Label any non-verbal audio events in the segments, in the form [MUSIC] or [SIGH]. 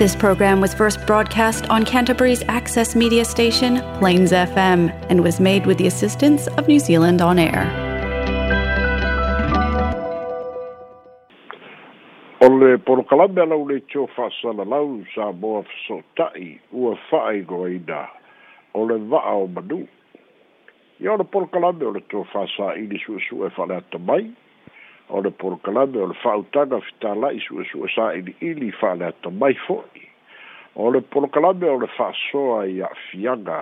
This program was first broadcast on Canterbury's access media station, Plains FM, and was made with the assistance of New Zealand On Air. O le porokalame alau le tio lau sa moa feso'ota'i ua fa'aigoaina o le va'a o manu ia o le porokalame o su su e su'esu'e mai. o le porokalame o le fa'autaga fitala'i suʻesu'e sa'ili'ili fa'ale ata mai fo'i o le porokalame o le fa'asoa i a'afiaga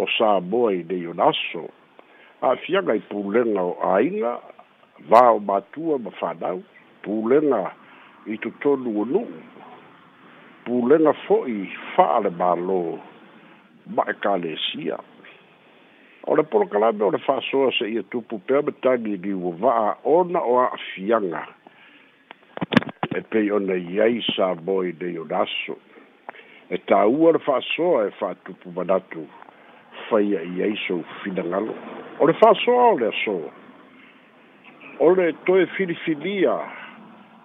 o sa moa i nei ona aso a'afiaga i pulega o āiga va o matua ma fanau pulega i totonu o nu'u pulega fo'i fa'ale mālō ma'ekalesia o le polokalame o le fa'asoa seʻia tupu pea ma tagi liuva'a ona o a'afiaga e pei ona iai sa moi nei o laso e tāua le fa'asoa e fa atupu manatu faia i ai sou finagalo o le fa'asoa o le aso o le toe filifilia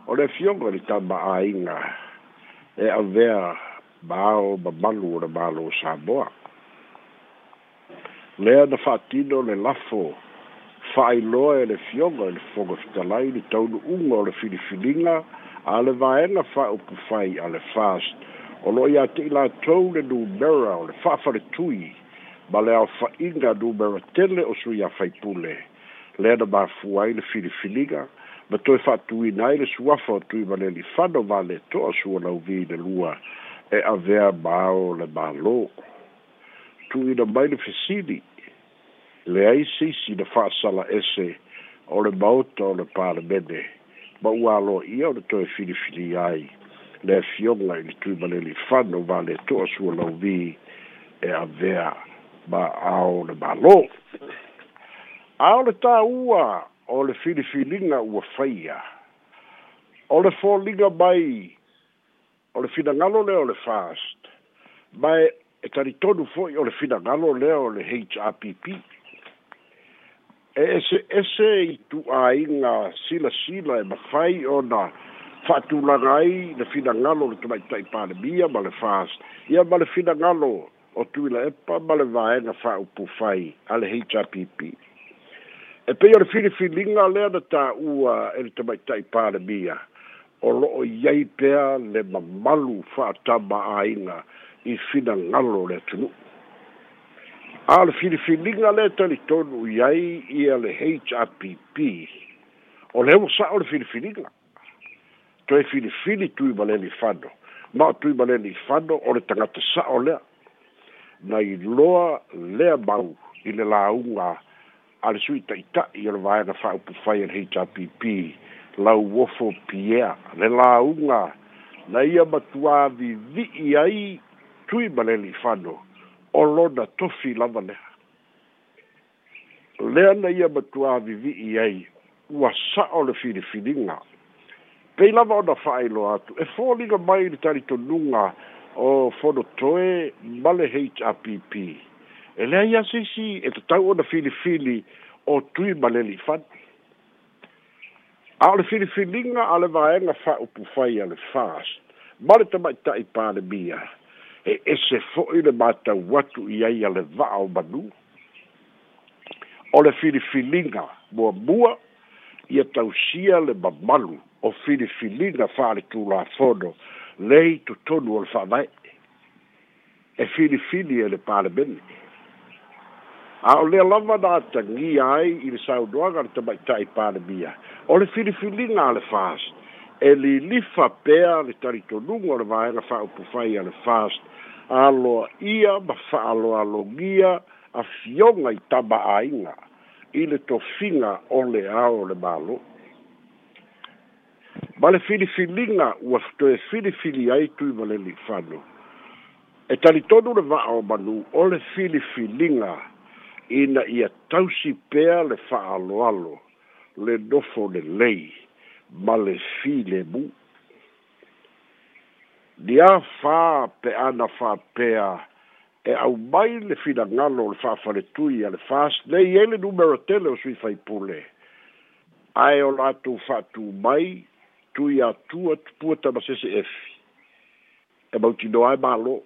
o le afioga le tama'āiga e avea ma ao mamalu o le mālo samoa lea na fa'atino le lafo fa'ailoa e le fioga i le foga fitalai le taunu'uga o le filifiliga a le vaega fa'aupu fai a le fast o lo'o iā te'i latou le numera o le fa'afaletui ma le aofa'iga numera tele o suia faipule lea na mafua ai le filifiliga ma toe fa'atuina ai le suafa o tui ma le lifano valeto'a sualauvi le lua e avea ma ao le mālō tu i na mai le fesili le ai se si na fa sala ese o le baota o le palemene ma ua alo ia o le toe filifili ai le fioga i le tui ma le lifano ma le to asua lauvi e avea ma ao le malo a o le tāua o le filifiliga ua faia o le foliga mai o le finagalo lea o le fast mae e tari tonu foi o le fina galo leo le HRPP. E ese, ese i tu a inga sila sila e mawhai o na whatulanga i le fina galo le tumai tai pāne mia ma le whās. Ia ma le fina galo o tuila epa ma le vaenga whaupu whai a le HRPP. E pei o le fili filinga lea na tā ua e le tumai tai pāne mia. O loo iei pēr le mamalu whātama a inga i fina ngalo le tunu. Al filifilinga le tali tonu iai i ale HRPP. O le hewa sa o le filifilinga. To e filifili tui maleni fano. Ma tui maleni fano o le tangata sa o lea. Na i loa lea mau i le launga ale sui ta ita i ala vai na fa upu fai an HRPP la wofo pia le la unga na ia matua vi vi i ai tui maleli fano o lona tofi lava lea le na ia matua avivi'i ai ua sa'o le filifiliga pei lava ona fa'ailoa atu e liga mai i le talitonuga o fonotoe ma le hpp e lea ia seisi e tatau ona filifili o tui maleli fano a o le filifiliga a le fa fa'upu fai fast. le fast ma pa tama'ita'i palemia e ese fo'i le matau atu i ai a le va'a o manu o le filifiliga muamua ia tausia le mamalu o filifiliga fa'aletulafono lei totonu o le fa'avae e filifili e le palemene a o lea lava na tagia ai i le saunoaga le tama ita'i palemia o le filifiliga a le fast e li lifa pea le taritonuga o le fa fa'aupufai a le fast allo ia ma fa'aloalogia afioga i taba'āiga i le tofiga o le ao le mālo ma le filifiliga ua toe filifili ai tui ma le lifano e talitonu le va'ao manu o le filifiliga ina ia tausi pea le allo le dofo lelei lei male file mu dia fa pe ana fa pe a e au mai le fina ngalo le fa fa le tui le fast le yele numero tele o sui fai pule ai o latu fa tu mai tui a tua puta ma sese efi e mauti no ai e malo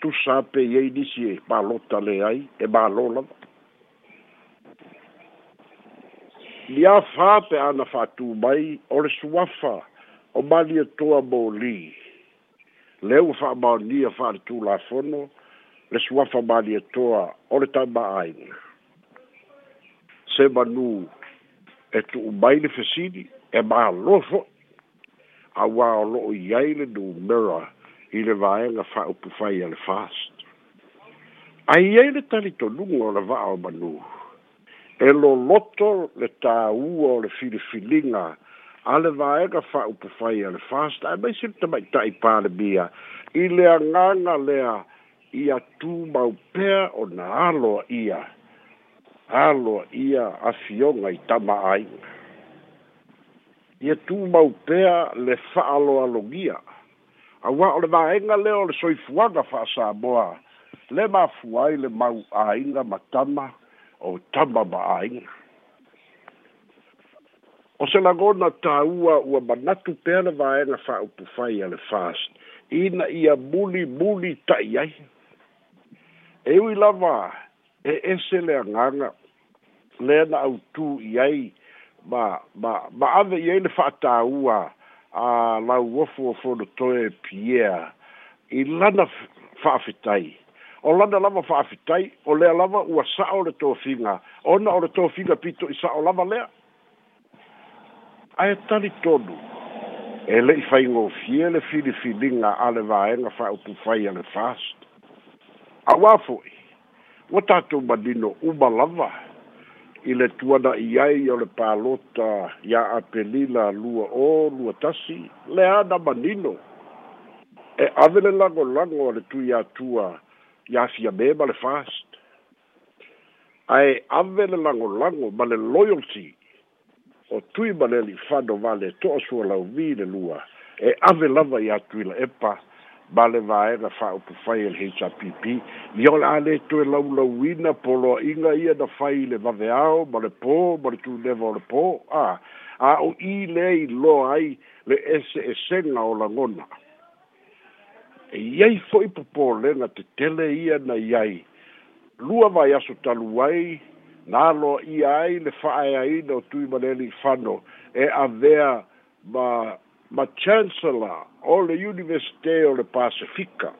tu sa pe yei nisi e malo tale ai e malo lava lia fa pe ana fa tu mai or suafa o mali e to a boli le u fa ba ni fa tu la fono le suafa mali e to a or ta ba ai se ba nu e tu mai le fesidi e ba lo fo a wa lo yai le du mera i le vae nga fa upu fai ale fast ai yai le tali to lungo le va o manu e lo loto le tā ua o le filifilinga a le vaega fa'aupufai a le fast ae mai sili tamaita'i palemia i le agaga lea ia tumau pea ona aloa ia aloa ia afioga i tama aiga ia tumau pea le fa'aaloalogia aua o le vaega nga o le soifuaga fa'asāboa le mafua ai le mau aiga matama o tama ma'ainga. O se lagona tāua ua manatu pēna vāenga wha upu whai ale fāst. Ina ia muli muli tai ai. E ui lava e ese lea nganga lea na au tū i ai ma, ma, ma ave i ele wha tāua a lau wafu o fono toe pia i lana wha whitai. Fa o lana lava fa'afitai o lea lava ua sa'o le tofiga ona o le tofiga pito i sa'o lava lea ae talitonu e le'i faigofie le filifiliga a le vaega fa'autu fai a le fast A fo'i o tatou manino uma lava i le tuana'i ai o le palota iā apelila lua o lua tasi le na manino e ave le lagolago a le tui atua iafia me ma le fast ae ave le lagolago ma le loyalty o tui ma le alifano vale to'asua le lua e ave lava iā tuila epa ma le vaega fa'aupufai e le hpp ia o le a lē toe laulauina poloa'iga ia na fai le vaveao ma le pō ma le tuleva o le pō a a o i lea iloa ai le ese esega o lagona e iai fo'i popole na te tele ia na iai lua vai aso talu ai na aloa ia ai le fa'aeaina o tui maleli fano e avea ma ma chancellor o le universite o le pacifica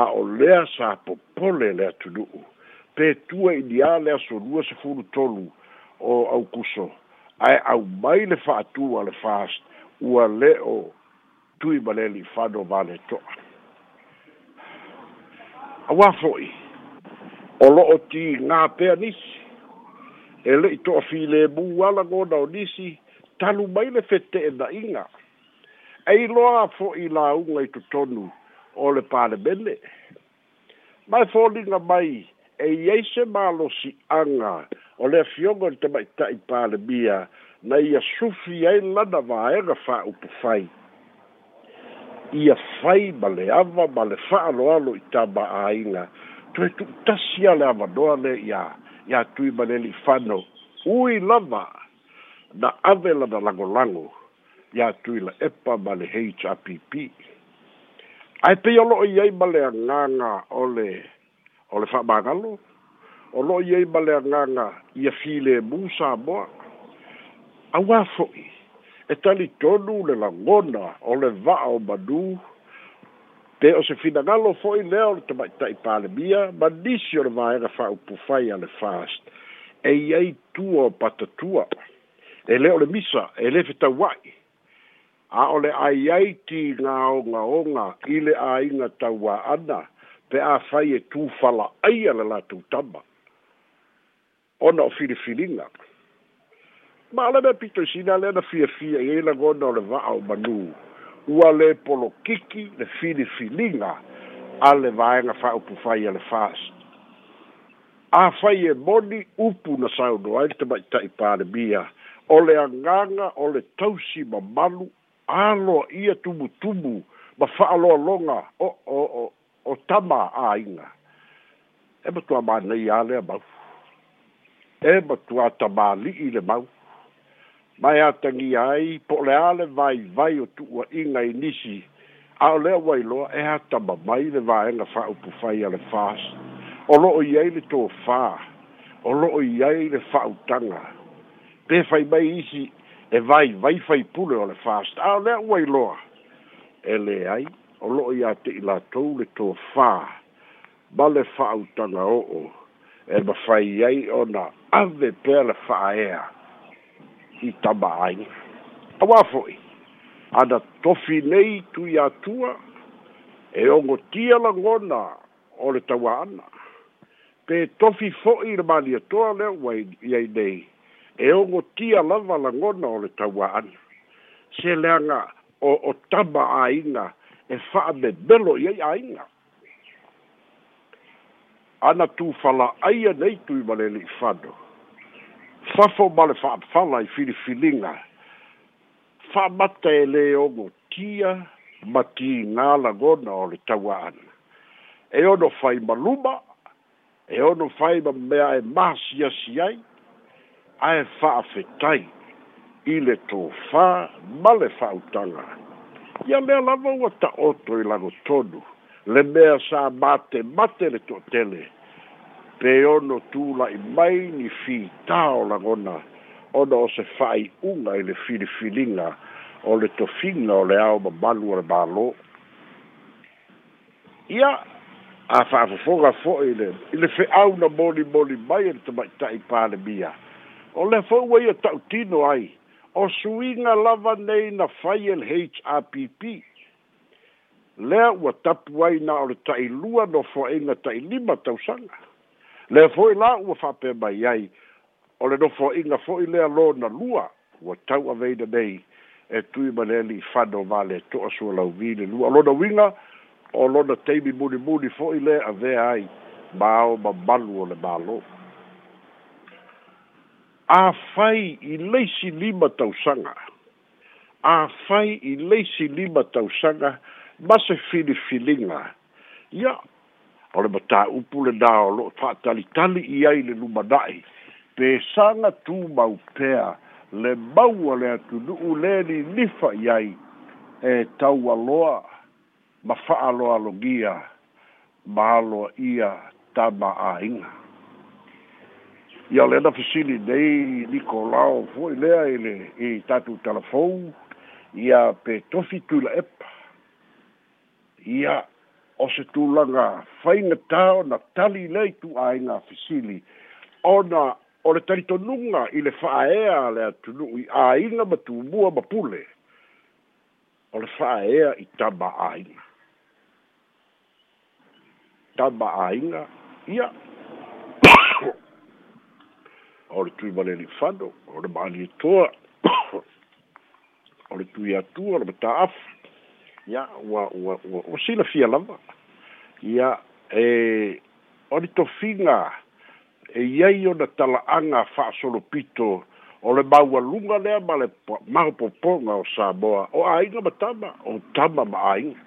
a o lea sa popole le atunu'u pe tua ini a le aso lua sefulu tolu o aukuso ae au mai le fa'atua le fast ua le'o tui ma fado fano vale toa. A wafoi, o loo ti ngā pea nisi, e le i toa fi le mu ala ngona o nisi, talu mai le fete e na inga. E i loa fo i la unga i tonu o le pāre mene. Mai fōlinga mai, e i eise mālo si anga o le fionga te mai tai pāre mia, na i a sufi e lana vaenga wha upu fai. ia fai ma le ava ma le fa'aaloalo i tama'āiga toe tu'utasi a le avanoa le ia ia tui ma le ali'i fano ui lava na ave lana lagolago ia tui la epa ma le hpp ae pei o lo'o i ai ma le agaga o le o le fa'amagalo o lo'o i ai ma le agaga ia filemu sa moa auā fo'i e tali tonu le langona o le va'a o manū pe o se finagalo fo'i lea o le tamaʻitaʻi palemia ma nisi o le vaega fa'aupu fai a fast e iai tua o patatua e lē le misa e lē fetauaʻi a o le aiai tigaogaoga i le āiga taua ana pe a fai e tufala'aia le la tama ona o filifiliga fili ma ala me pito sina le na fia fia e la go no le va au manu ua le polo kiki le fili filinga a le vae na fa upu fai le faas a fai e moni upu na sao no ai e te mai tai pāre mia o le anganga o le tausi ma malu alo ia tumu tumu ma fa alo longa o, o, o, o tama a inga e ma tua mana i a le mau e ma tua tama li le mau mai atagi ai po le a vai vaivai o tu'uaʻiga i nisi au o lea ua iloa e ma mai le vaega fa'aupufai fai le fas o lo'o i ai le tofā o lo'o i ai le fa'autaga pe fai mai isi e vai vaivai faipule o le fas au o lea ua iloa e lē ai o lo'o iā la latou le tofā ma le o o e fai ai ona ave pe le fa'aea i taba ai awa foi ada tofi nei tu ya tua e ongo tia la ngona o le tawana pe tofi foi i mali toa le wai ia nei e ongo tia la vala gona o le tawana se leanga o, o taba ainga e faa me belo ia ainga ana tu fala aia nei tu i malele i fado fa fo male fa fa la i fili filinga fa mata ele ogo tia la go na o le tawaan e ono fai maluma e ono fai ma mea e ma si a si ai ae fa afetai i le tō fā male fa utanga ia mea lava ua ta oto i lago tonu le mea sa mate mate le to tōtele pe ono tula'i mai ni fitao lagona ona o se fa'ai'uga i le filifiliga o le tofiga o le ao mamalu o le mālō ia a fa'afofoga fo'i le i le fe'auna molimoli mai e le tama'ita'i palemia o lea fo'i ua ia ta'utino ai o suiga lava nei na fai e le hrpp lea ua tapu ai na o le ta'ilua nofoaʻiga ta'ilima tausaga le foi la u fa pe bai ai o le dofo inga foi le lo na lua wa tau a vei de dei e tui maneli fado vale to a sua lau vile lua lo na winga o lo na teimi muni muni foi le a vea ai bao ma balu o le balo a fai i leisi lima tau sanga a fai i leisi lima tau sanga ma se fili filinga ya yeah o le mataupu lenā o loo fa'atalitali i ai le lumana'i pe saga mau pea le maua le atunu'u lē nifa i ai e tau aloa ma fa'aaloalogia ma aloa ia tama'āiga ia o lena fesili nei nikolao fo'i lea i le i tatou talafou ia pe tofi tuila epa ia o se tulaga faigatā na tali lei tu tu'aiga fesili ona o le talitonuga i le fa'aea a le atunu'u i āiga ma tumua ma pule o le fa'aea i taba āiga taba āiga ia o le tui malele fano o le maalietoa [COUGHS] o le tui atua o le mataafa ya wa wa wa o sila fia lava ya e eh, o to finga e ia io na tala anga fa solo pito o le mau alunga lea ma le mau poponga o Samoa o ainga ma tama o tama ma ainga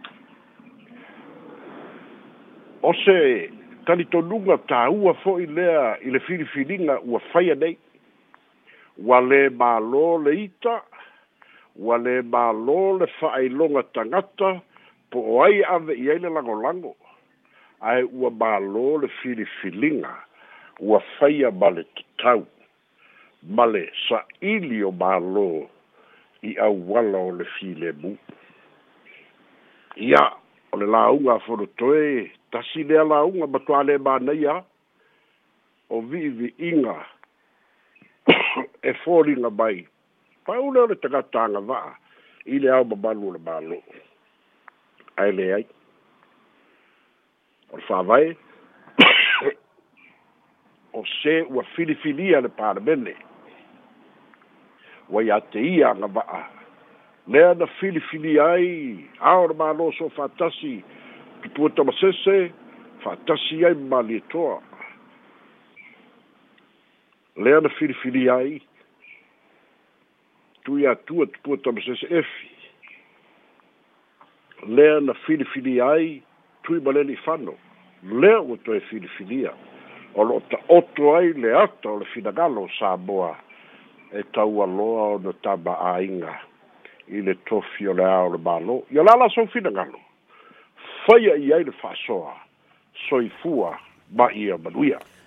o se tani tonunga ta ua fo i lea i le filifilinga ua faya nei wa le malo le ita wale lē mālō le fa'ailoga tagata po ai ave i ai le lagolago ae ua mālō le filifiliga ua faia ma le tatau ma le sa'ili o mālō i auala o le filemu ia o le lauga afonotoe tasi lea lauga matuā lē manaia o vi'ivi'iga [COUGHS] e foliga mai paula le tagata nga va ile au babalu le balu ai le ai por favai [COUGHS] o se u filifilia le parbene wa yate ia nga va le na filifilia ai au le balu so fantasi ki puto masese fantasi ai malitoa le na filifilia ai tu ia tua tu pua tama sese efi. Lea na filifili ai, tu i maleni whano. Lea o to e filifilia. O lo ta oto ai le ata o le finagalo sa boa. E tau aloa o na taba a inga. I le tofi o le a o le balo. Ia lala sa o finagalo. Faya i ai le fasoa. Soifua ma ia manuia. Yeah.